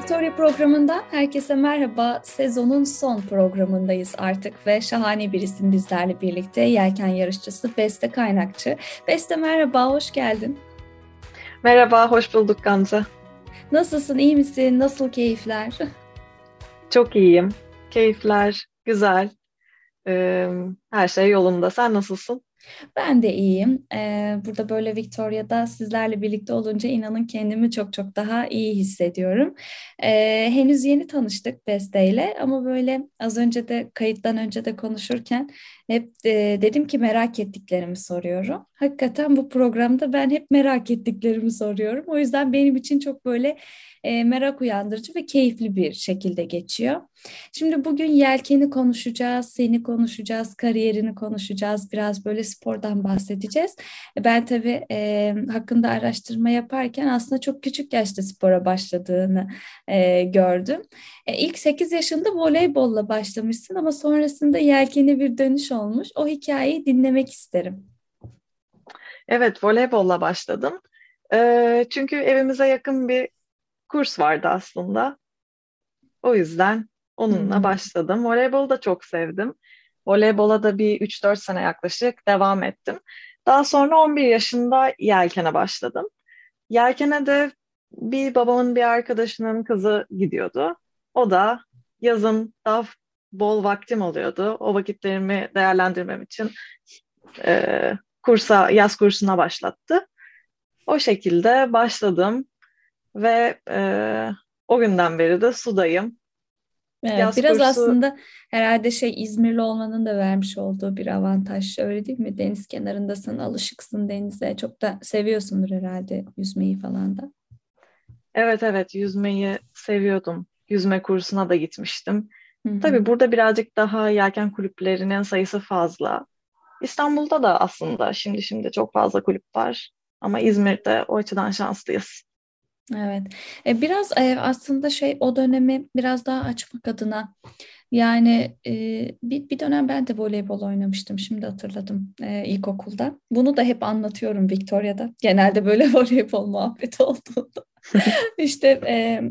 Victoria programından herkese merhaba. Sezonun son programındayız artık ve şahane bir isim bizlerle birlikte. Yelken yarışçısı Beste Kaynakçı. Beste merhaba, hoş geldin. Merhaba, hoş bulduk Gamze. Nasılsın, iyi misin? Nasıl keyifler? Çok iyiyim. Keyifler güzel. Ee, her şey yolunda. Sen nasılsın? Ben de iyiyim. Ee, burada böyle Victoria'da sizlerle birlikte olunca inanın kendimi çok çok daha iyi hissediyorum. Ee, henüz yeni tanıştık Beste ile ama böyle az önce de kayıttan önce de konuşurken hep e, dedim ki merak ettiklerimi soruyorum. Hakikaten bu programda ben hep merak ettiklerimi soruyorum. O yüzden benim için çok böyle e, merak uyandırıcı ve keyifli bir şekilde geçiyor. Şimdi bugün yelkeni konuşacağız, seni konuşacağız, kariyerini konuşacağız, biraz böyle spordan bahsedeceğiz. Ben tabii e, hakkında araştırma yaparken aslında çok küçük yaşta spora başladığını e, gördüm. E, ilk 8 yaşında voleybolla başlamışsın ama sonrasında yelkeni bir dönüş olmuş. O hikayeyi dinlemek isterim. Evet, voleybolla başladım. E, çünkü evimize yakın bir kurs vardı aslında. O yüzden onunla hmm. başladım. Voleybolu da çok sevdim. Voleybola da bir 3-4 sene yaklaşık devam ettim. Daha sonra 11 yaşında yelkene başladım. Yelkene de bir babamın bir arkadaşının kızı gidiyordu. O da yazın daha bol vaktim oluyordu. O vakitlerimi değerlendirmem için e, kursa, yaz kursuna başlattı. O şekilde başladım ve e, o günden beri de sudayım. Evet, biraz kursu... aslında herhalde şey İzmirli olmanın da vermiş olduğu bir avantaj öyle değil mi? Deniz kenarındasın, alışıksın denize. Çok da seviyorsundur herhalde yüzmeyi falan da. Evet evet yüzmeyi seviyordum. Yüzme kursuna da gitmiştim. Hı-hı. Tabii burada birazcık daha yelken kulüplerinin sayısı fazla. İstanbul'da da aslında şimdi şimdi çok fazla kulüp var. Ama İzmir'de o açıdan şanslıyız. Evet. E, biraz e, aslında şey o dönemi biraz daha açmak adına yani e, bir, bir dönem ben de voleybol oynamıştım. Şimdi hatırladım e, ilkokulda. Bunu da hep anlatıyorum Victoria'da. Genelde böyle voleybol muhabbeti olduğunda. işte e,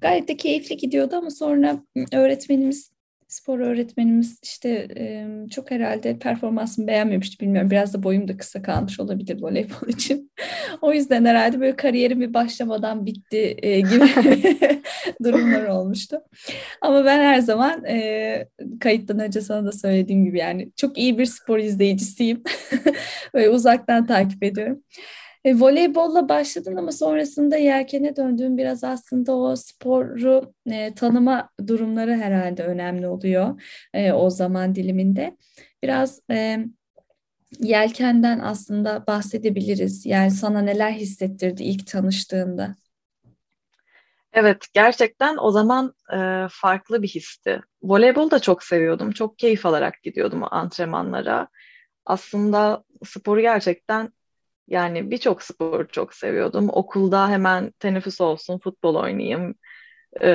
gayet de keyifli gidiyordu ama sonra öğretmenimiz spor öğretmenimiz işte e, çok herhalde performansımı beğenmemişti bilmiyorum. Biraz da boyum da kısa kalmış olabilir voleybol için. o yüzden herhalde böyle kariyerim bir başlamadan bitti e, gibi durumlar olmuştu. Ama ben her zaman e, kayıttan önce sana da söylediğim gibi yani çok iyi bir spor izleyicisiyim. böyle uzaktan takip ediyorum. E, voleybolla başladın ama sonrasında yelkene döndüğün biraz aslında o sporu e, tanıma durumları herhalde önemli oluyor e, o zaman diliminde. Biraz e, yelkenden aslında bahsedebiliriz. Yani sana neler hissettirdi ilk tanıştığında? Evet, gerçekten o zaman e, farklı bir histi. Voleybol da çok seviyordum. Çok keyif alarak gidiyordum antrenmanlara. Aslında sporu gerçekten yani birçok spor çok seviyordum. Okulda hemen teneffüs olsun, futbol oynayayım, e,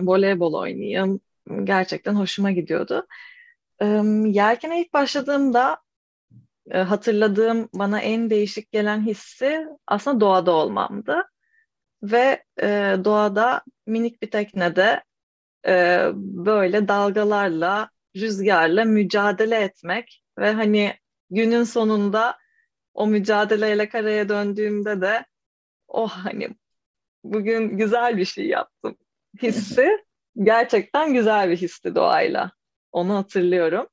voleybol oynayayım. Gerçekten hoşuma gidiyordu. E, yelkene ilk başladığımda e, hatırladığım bana en değişik gelen hissi aslında doğada olmamdı. Ve e, doğada minik bir teknede e, böyle dalgalarla, rüzgarla mücadele etmek ve hani günün sonunda o mücadeleyle karaya döndüğümde de oh hani bugün güzel bir şey yaptım hissi gerçekten güzel bir histi doğayla. Onu hatırlıyorum.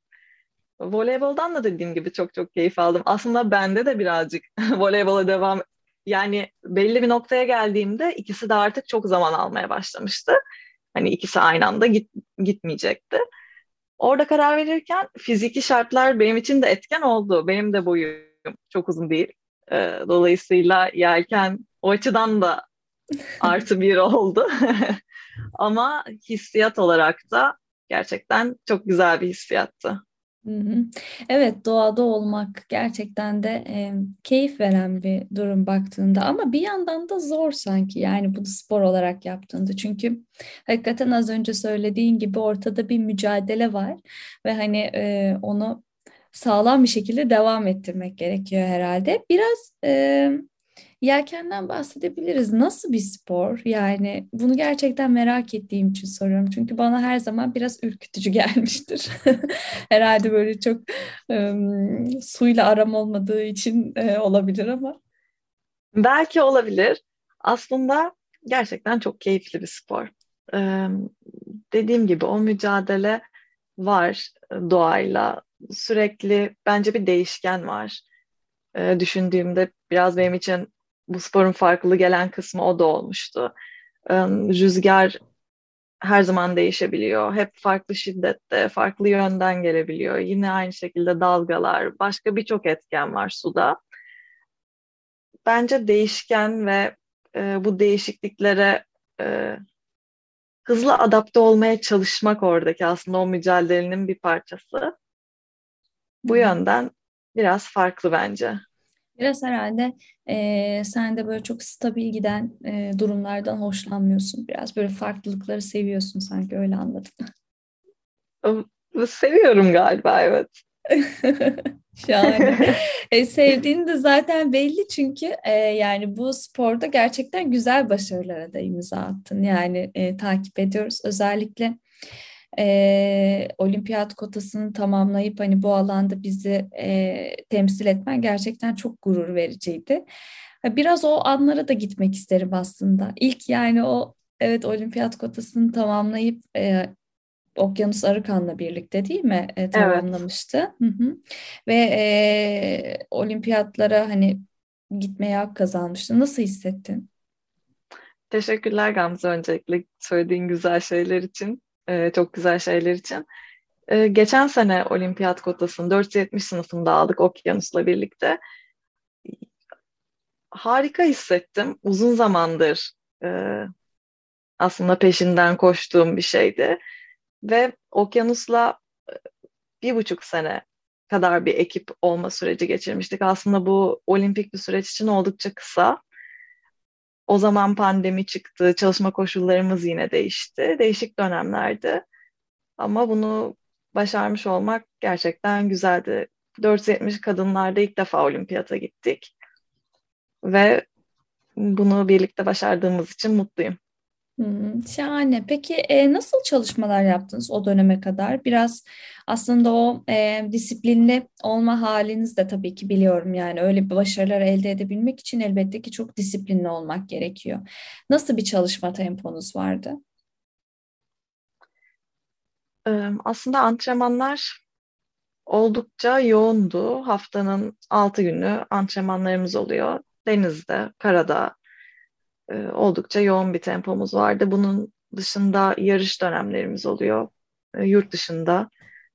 Voleyboldan da dediğim gibi çok çok keyif aldım. Aslında bende de birazcık voleybola devam yani belli bir noktaya geldiğimde ikisi de artık çok zaman almaya başlamıştı. Hani ikisi aynı anda git, gitmeyecekti. Orada karar verirken fiziki şartlar benim için de etken oldu. Benim de boyum çok uzun değil. E, dolayısıyla yelken o açıdan da artı bir oldu. Ama hissiyat olarak da gerçekten çok güzel bir hissiyattı. Evet, doğada olmak gerçekten de e, keyif veren bir durum baktığında ama bir yandan da zor sanki yani bunu spor olarak yaptığında çünkü hakikaten az önce söylediğin gibi ortada bir mücadele var ve hani e, onu sağlam bir şekilde devam ettirmek gerekiyor herhalde. Biraz e, Yelkenden bahsedebiliriz. Nasıl bir spor? Yani bunu gerçekten merak ettiğim için soruyorum. Çünkü bana her zaman biraz ürkütücü gelmiştir. Herhalde böyle çok um, suyla aram olmadığı için e, olabilir ama. Belki olabilir. Aslında gerçekten çok keyifli bir spor. Ee, dediğim gibi o mücadele var doğayla. Sürekli bence bir değişken var. Ee, düşündüğümde biraz benim için bu sporun farklı gelen kısmı o da olmuştu. Rüzgar her zaman değişebiliyor. Hep farklı şiddette, farklı yönden gelebiliyor. Yine aynı şekilde dalgalar, başka birçok etken var suda. Bence değişken ve e, bu değişikliklere e, hızlı adapte olmaya çalışmak oradaki aslında o mücadelenin bir parçası. Bu yönden biraz farklı bence. Biraz herhalde e, sen de böyle çok stabil giden e, durumlardan hoşlanmıyorsun. Biraz böyle farklılıkları seviyorsun sanki öyle anladım. Seviyorum galiba evet. Şahane. e, sevdiğin de zaten belli çünkü e, yani bu sporda gerçekten güzel başarılara da imza attın. Yani e, takip ediyoruz. Özellikle e, olimpiyat kotasını tamamlayıp hani bu alanda bizi e, temsil etmen gerçekten çok gurur vericiydi. Biraz o anlara da gitmek isterim aslında. İlk yani o evet olimpiyat kotasını tamamlayıp e, Okyanus Arıkan'la birlikte değil mi e, tamamlamıştı. Evet. Hı hı. Ve e, olimpiyatlara hani gitmeye hak kazanmıştı. Nasıl hissettin? Teşekkürler Gamze öncelikle söylediğin güzel şeyler için e, çok güzel şeyler için. E, geçen sene olimpiyat kotasını 470 sınıfında aldık Okyanus'la birlikte. Harika hissettim. Uzun zamandır e, aslında peşinden koştuğum bir şeydi. Ve Okyanus'la e, bir buçuk sene kadar bir ekip olma süreci geçirmiştik. Aslında bu olimpik bir süreç için oldukça kısa. O zaman pandemi çıktı, çalışma koşullarımız yine değişti. Değişik dönemlerdi. Ama bunu başarmış olmak gerçekten güzeldi. 470 kadınlarda ilk defa olimpiyata gittik. Ve bunu birlikte başardığımız için mutluyum. Hmm, şahane. Peki e, nasıl çalışmalar yaptınız o döneme kadar? Biraz aslında o e, disiplinli olma haliniz de tabii ki biliyorum yani öyle başarılar elde edebilmek için elbette ki çok disiplinli olmak gerekiyor. Nasıl bir çalışma temponuz vardı? Aslında antrenmanlar oldukça yoğundu. Haftanın altı günü antrenmanlarımız oluyor. Denizde, karada, e, oldukça yoğun bir tempomuz vardı. Bunun dışında yarış dönemlerimiz oluyor. E, yurt dışında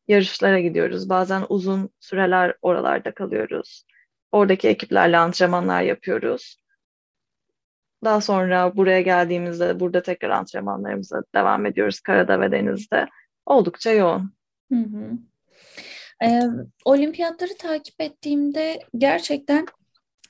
yarışlara gidiyoruz. Bazen uzun süreler oralarda kalıyoruz. Oradaki ekiplerle antrenmanlar yapıyoruz. Daha sonra buraya geldiğimizde burada tekrar antrenmanlarımıza devam ediyoruz karada ve denizde. Oldukça yoğun. Hı hı. Ee, olimpiyatları takip ettiğimde gerçekten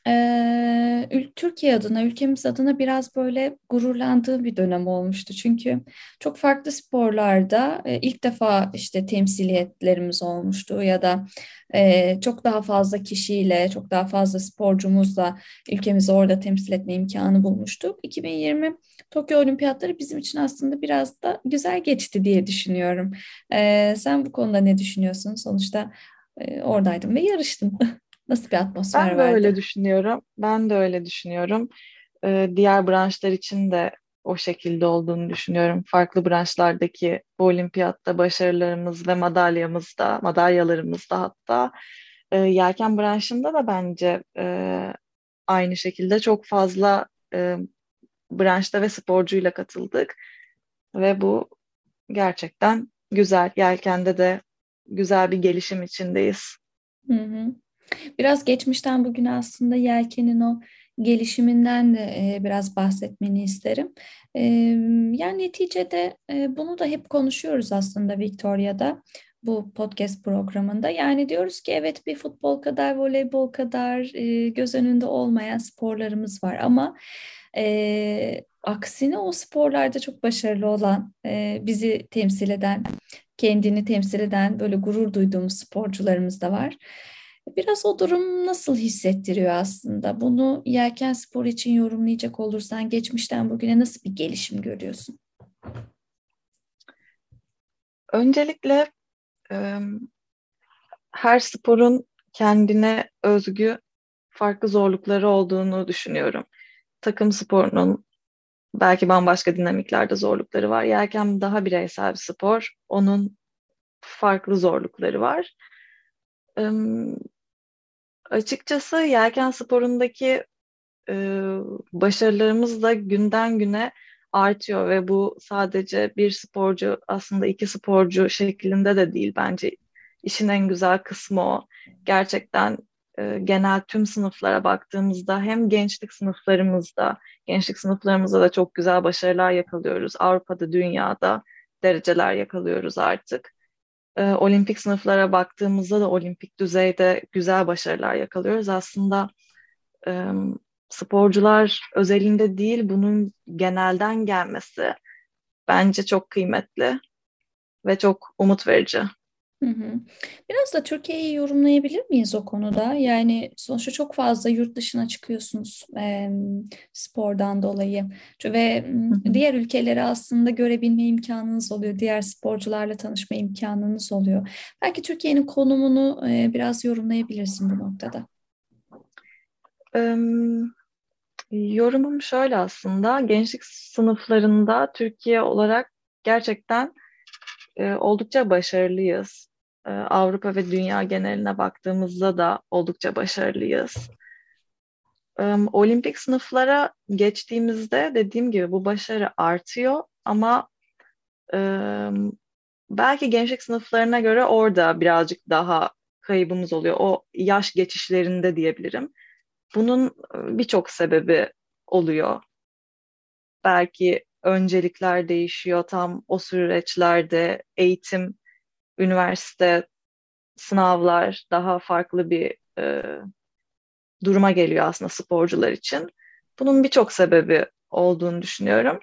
ee, Türkiye adına, ülkemiz adına biraz böyle gururlandığı bir dönem olmuştu. Çünkü çok farklı sporlarda e, ilk defa işte temsiliyetlerimiz olmuştu ya da e, çok daha fazla kişiyle, çok daha fazla sporcumuzla ülkemizi orada temsil etme imkanı bulmuştuk. 2020 Tokyo Olimpiyatları bizim için aslında biraz da güzel geçti diye düşünüyorum. E, sen bu konuda ne düşünüyorsun? Sonuçta e, oradaydın ve yarıştın. Nasıl bir atmosfer ben vardı? Ben de öyle düşünüyorum. Ben de öyle düşünüyorum. Ee, diğer branşlar için de o şekilde olduğunu düşünüyorum. Farklı branşlardaki bu olimpiyatta başarılarımız ve madalyamız da, madalyalarımız da hatta e, yelken branşında da bence e, aynı şekilde çok fazla e, branşta ve sporcuyla katıldık. Ve bu gerçekten güzel. Yelkende de güzel bir gelişim içindeyiz. Hı hı. Biraz geçmişten bugüne aslında yelkenin o gelişiminden de e, biraz bahsetmeni isterim. E, yani neticede e, bunu da hep konuşuyoruz aslında Victoria'da. bu podcast programında. Yani diyoruz ki evet bir futbol kadar, voleybol kadar göz önünde olmayan sporlarımız var ama e, aksine o sporlarda çok başarılı olan, e, bizi temsil eden, kendini temsil eden böyle gurur duyduğumuz sporcularımız da var. Biraz o durum nasıl hissettiriyor aslında? Bunu yelken spor için yorumlayacak olursan geçmişten bugüne nasıl bir gelişim görüyorsun? Öncelikle her sporun kendine özgü farklı zorlukları olduğunu düşünüyorum. Takım sporunun belki bambaşka dinamiklerde zorlukları var. Yelken daha bireysel bir spor. Onun farklı zorlukları var. Açıkçası yelken sporundaki e, başarılarımız da günden güne artıyor ve bu sadece bir sporcu aslında iki sporcu şeklinde de değil bence işin en güzel kısmı o. Gerçekten e, genel tüm sınıflara baktığımızda hem gençlik sınıflarımızda, gençlik sınıflarımızda da çok güzel başarılar yakalıyoruz. Avrupa'da, dünyada dereceler yakalıyoruz artık. E, olimpik sınıflara baktığımızda da olimpik düzeyde güzel başarılar yakalıyoruz. Aslında e, sporcular özelinde değil bunun genelden gelmesi bence çok kıymetli ve çok umut verici. Hı hı. Biraz da Türkiye'yi yorumlayabilir miyiz o konuda? Yani sonuçta çok fazla yurt dışına çıkıyorsunuz e, spordan dolayı ve hı hı. diğer ülkeleri aslında görebilme imkanınız oluyor. Diğer sporcularla tanışma imkanınız oluyor. Belki Türkiye'nin konumunu e, biraz yorumlayabilirsin bu noktada. Um, yorumum şöyle aslında. Gençlik sınıflarında Türkiye olarak gerçekten e, oldukça başarılıyız. E, Avrupa ve dünya geneline baktığımızda da oldukça başarılıyız. E, olimpik sınıflara geçtiğimizde dediğim gibi bu başarı artıyor ama e, belki gençlik sınıflarına göre orada birazcık daha kaybımız oluyor. O yaş geçişlerinde diyebilirim. Bunun e, birçok sebebi oluyor. Belki öncelikler değişiyor tam o süreçlerde eğitim, üniversite, sınavlar daha farklı bir e, duruma geliyor aslında sporcular için. Bunun birçok sebebi olduğunu düşünüyorum.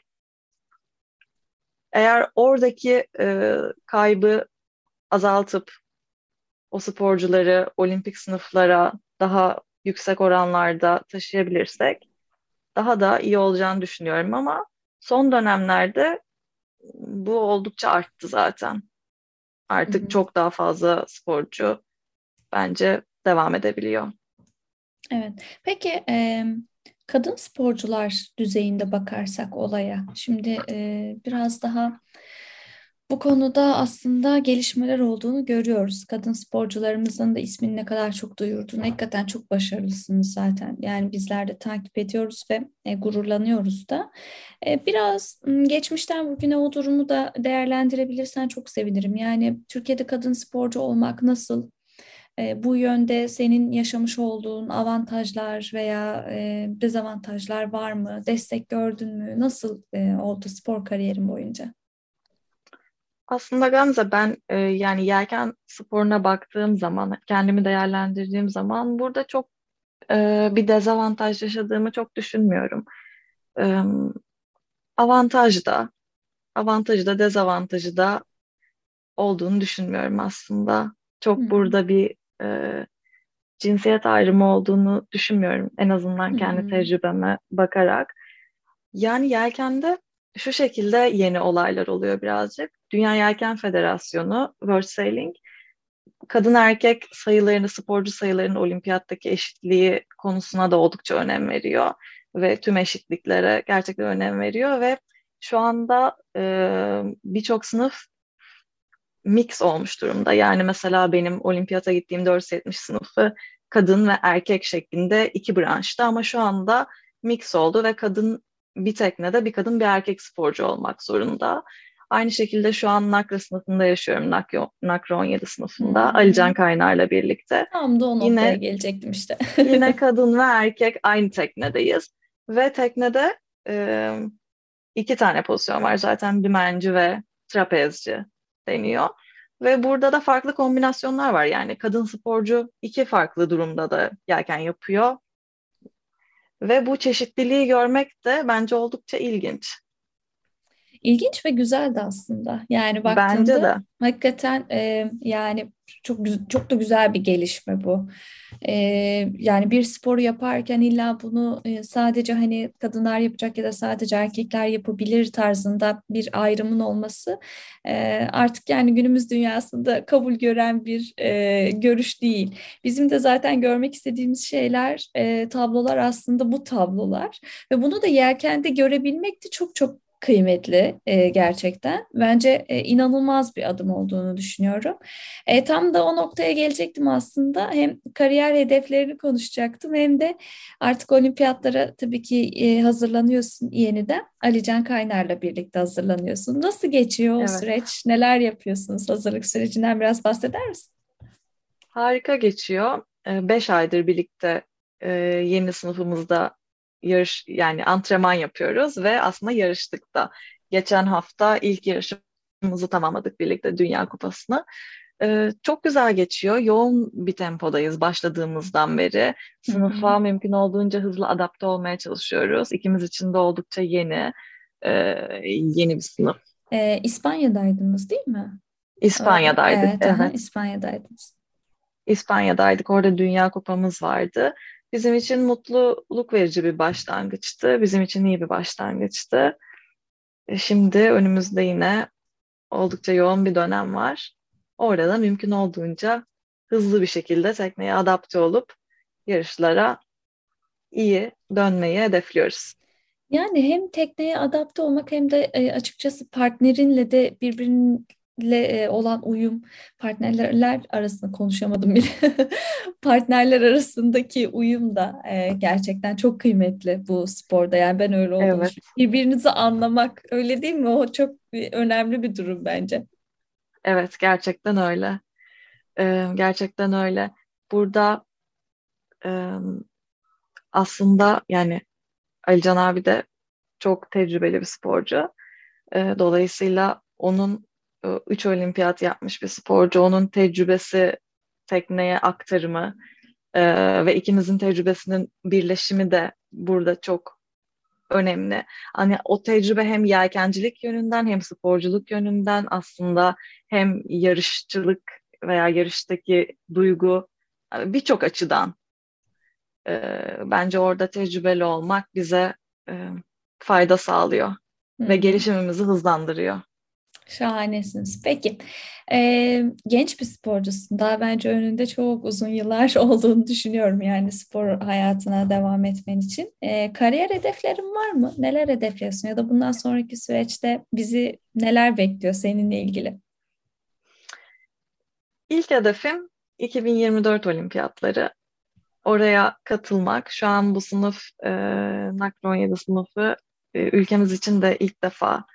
Eğer oradaki e, kaybı azaltıp o sporcuları olimpik sınıflara daha yüksek oranlarda taşıyabilirsek daha da iyi olacağını düşünüyorum ama son dönemlerde bu oldukça arttı zaten. Artık Hı-hı. çok daha fazla sporcu bence devam edebiliyor. Evet. Peki e, kadın sporcular düzeyinde bakarsak olaya, şimdi e, biraz daha bu konuda aslında gelişmeler olduğunu görüyoruz. Kadın sporcularımızın da ismini ne kadar çok duyurduğunu, hakikaten çok başarılısınız zaten. Yani bizler de takip ediyoruz ve e, gururlanıyoruz da. E, biraz geçmişten bugüne o durumu da değerlendirebilirsen çok sevinirim. Yani Türkiye'de kadın sporcu olmak nasıl? E, bu yönde senin yaşamış olduğun avantajlar veya e, dezavantajlar var mı? Destek gördün mü? Nasıl e, oldu spor kariyerin boyunca? Aslında Gamze ben e, yani yelken sporuna baktığım zaman, kendimi değerlendirdiğim zaman burada çok e, bir dezavantaj yaşadığımı çok düşünmüyorum. E, avantaj da, avantajı da dezavantajı da olduğunu düşünmüyorum aslında. Çok Hı. burada bir e, cinsiyet ayrımı olduğunu düşünmüyorum. En azından kendi Hı. tecrübeme bakarak. Yani yelkende şu şekilde yeni olaylar oluyor birazcık. Dünya Yelken Federasyonu, World Sailing, kadın erkek sayılarını, sporcu sayılarının olimpiyattaki eşitliği konusuna da oldukça önem veriyor. Ve tüm eşitliklere gerçekten önem veriyor ve şu anda e, birçok sınıf mix olmuş durumda. Yani mesela benim olimpiyata gittiğim 470 sınıfı kadın ve erkek şeklinde iki branşta ama şu anda mix oldu ve kadın bir teknede bir kadın bir erkek sporcu olmak zorunda. Aynı şekilde şu an Nakra sınıfında yaşıyorum. Nakra, Nakra 17 sınıfında. Hmm. Alican Kaynar'la birlikte. Tam da o noktaya yine, gelecektim işte. yine kadın ve erkek aynı teknedeyiz. Ve teknede e, iki tane pozisyon var zaten. Dümenci ve trapezci deniyor. Ve burada da farklı kombinasyonlar var. Yani kadın sporcu iki farklı durumda da yelken yapıyor. Ve bu çeşitliliği görmek de bence oldukça ilginç. İlginç ve güzeldi aslında. Yani baktığında Bence de. hakikaten e, yani çok çok da güzel bir gelişme bu. E, yani bir sporu yaparken illa bunu e, sadece hani kadınlar yapacak ya da sadece erkekler yapabilir tarzında bir ayrımın olması e, artık yani günümüz dünyasında kabul gören bir e, görüş değil. Bizim de zaten görmek istediğimiz şeyler, e, tablolar aslında bu tablolar ve bunu da yelkende görebilmek de çok çok kıymetli e, gerçekten. Bence e, inanılmaz bir adım olduğunu düşünüyorum. E, tam da o noktaya gelecektim aslında. Hem kariyer hedeflerini konuşacaktım hem de artık olimpiyatlara tabii ki e, hazırlanıyorsun yeniden. Alican Kaynar'la birlikte hazırlanıyorsun. Nasıl geçiyor o Evet. süreç? Neler yapıyorsunuz? Hazırlık sürecinden biraz bahseder misin? Harika geçiyor. Ee, Beş aydır birlikte e, yeni sınıfımızda yarış yani antrenman yapıyoruz ve aslında yarıştık da. Geçen hafta ilk yarışımızı tamamladık birlikte Dünya Kupası'nı. Ee, çok güzel geçiyor. Yoğun bir tempodayız başladığımızdan beri. Sınıfa mümkün olduğunca hızlı adapte olmaya çalışıyoruz. İkimiz için de oldukça yeni, e, yeni bir sınıf. E, İspanya'daydınız değil mi? İspanya'daydık. Evet, aha, evet. İspanya'daydınız. İspanya'daydık. Orada Dünya Kupamız vardı. Bizim için mutluluk verici bir başlangıçtı. Bizim için iyi bir başlangıçtı. E, Şimdi önümüzde yine oldukça yoğun bir dönem var. Orada da mümkün olduğunca hızlı bir şekilde tekneye adapte olup yarışlara iyi dönmeyi hedefliyoruz. Yani hem tekneye adapte olmak hem de e, açıkçası partnerinle de birbiriyle e, olan uyum, partnerler arasında konuşamadım bile. Partnerler arasındaki uyum da e, gerçekten çok kıymetli bu sporda. Yani ben öyle olduğunu Evet. Birbirinizi anlamak öyle değil mi? O çok bir- önemli bir durum bence. Evet, gerçekten öyle. Ee, gerçekten öyle. Burada e, aslında yani Alican abi de çok tecrübeli bir sporcu. Ee, dolayısıyla onun e, üç olimpiyat yapmış bir sporcu. Onun tecrübesi tekneye aktarımı e, ve ikimizin tecrübesinin birleşimi de burada çok önemli. Hani o tecrübe hem yelkencilik yönünden hem sporculuk yönünden aslında hem yarışçılık veya yarıştaki duygu e, birçok açıdan e, bence orada tecrübeli olmak bize e, fayda sağlıyor Hı ve gelişimimizi hızlandırıyor. Şahanesiniz. Peki, e, genç bir sporcusun. Daha bence önünde çok uzun yıllar olduğunu düşünüyorum yani spor hayatına devam etmen için. E, kariyer hedeflerin var mı? Neler hedefliyorsun ya da bundan sonraki süreçte bizi neler bekliyor seninle ilgili? İlk hedefim 2024 olimpiyatları. Oraya katılmak. Şu an bu sınıf e, NACR 17 sınıfı e, ülkemiz için de ilk defa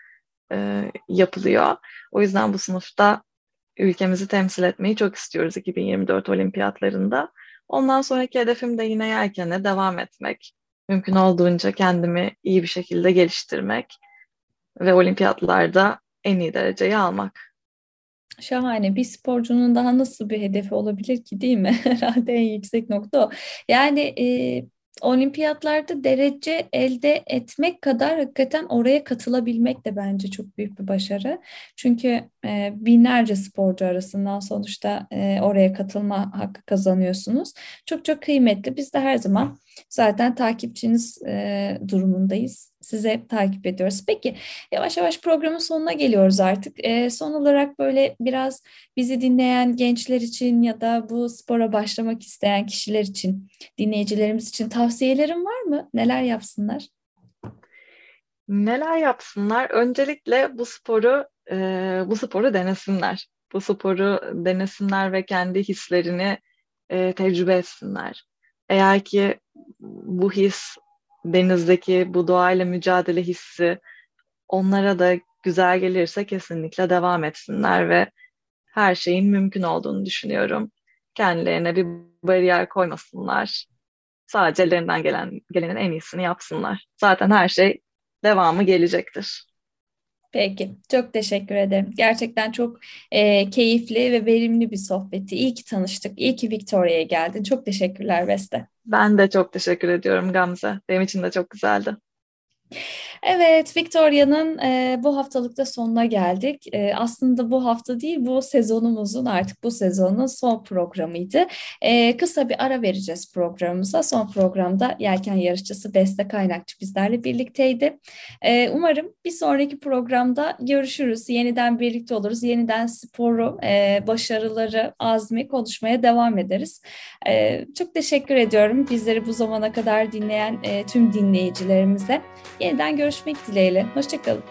e, yapılıyor. O yüzden bu sınıfta ülkemizi temsil etmeyi çok istiyoruz 2024 olimpiyatlarında. Ondan sonraki hedefim de yine yelkene devam etmek. Mümkün olduğunca kendimi iyi bir şekilde geliştirmek ve olimpiyatlarda en iyi dereceyi almak. Şahane. Bir sporcunun daha nasıl bir hedefi olabilir ki değil mi? Herhalde en yüksek nokta o. Yani e, olimpiyatlarda derece elde etmek kadar hakikaten oraya katılabilmek de bence çok büyük bir başarı. Çünkü e, binlerce sporcu arasından sonuçta e, oraya katılma hakkı kazanıyorsunuz. Çok çok kıymetli. Biz de her zaman zaten takipçiniz e, durumundayız. Sizi hep takip ediyoruz. Peki yavaş yavaş programın sonuna geliyoruz artık. E, son olarak böyle biraz bizi dinleyen gençler için ya da bu spora başlamak isteyen kişiler için, dinleyicilerimiz için tavsiyelerin var mı? Neler yapsınlar? Neler yapsınlar? Öncelikle bu sporu e, bu sporu denesinler. Bu sporu denesinler ve kendi hislerini e, tecrübe etsinler. Eğer ki bu his denizdeki bu doğayla mücadele hissi onlara da güzel gelirse kesinlikle devam etsinler ve her şeyin mümkün olduğunu düşünüyorum. Kendilerine bir bariyer koymasınlar. Sadece ellerinden gelen gelenin en iyisini yapsınlar. Zaten her şey devamı gelecektir. Peki, çok teşekkür ederim. Gerçekten çok e, keyifli ve verimli bir sohbetti. İyi ki tanıştık, iyi ki Victoria'ya geldin. Çok teşekkürler Beste. Ben de çok teşekkür ediyorum Gamze. Benim için de çok güzeldi. Evet, Victoria'nın e, bu haftalıkta sonuna geldik. E, aslında bu hafta değil, bu sezonumuzun artık bu sezonun son programıydı. E, kısa bir ara vereceğiz programımıza. Son programda yelken yarışçısı Beste Kaynakçı bizlerle birlikteydi. E, umarım bir sonraki programda görüşürüz, yeniden birlikte oluruz, yeniden sporu, e, başarıları, azmi konuşmaya devam ederiz. E, çok teşekkür ediyorum bizleri bu zamana kadar dinleyen e, tüm dinleyicilerimize. Yeniden görüşmek dileğiyle. Hoşçakalın.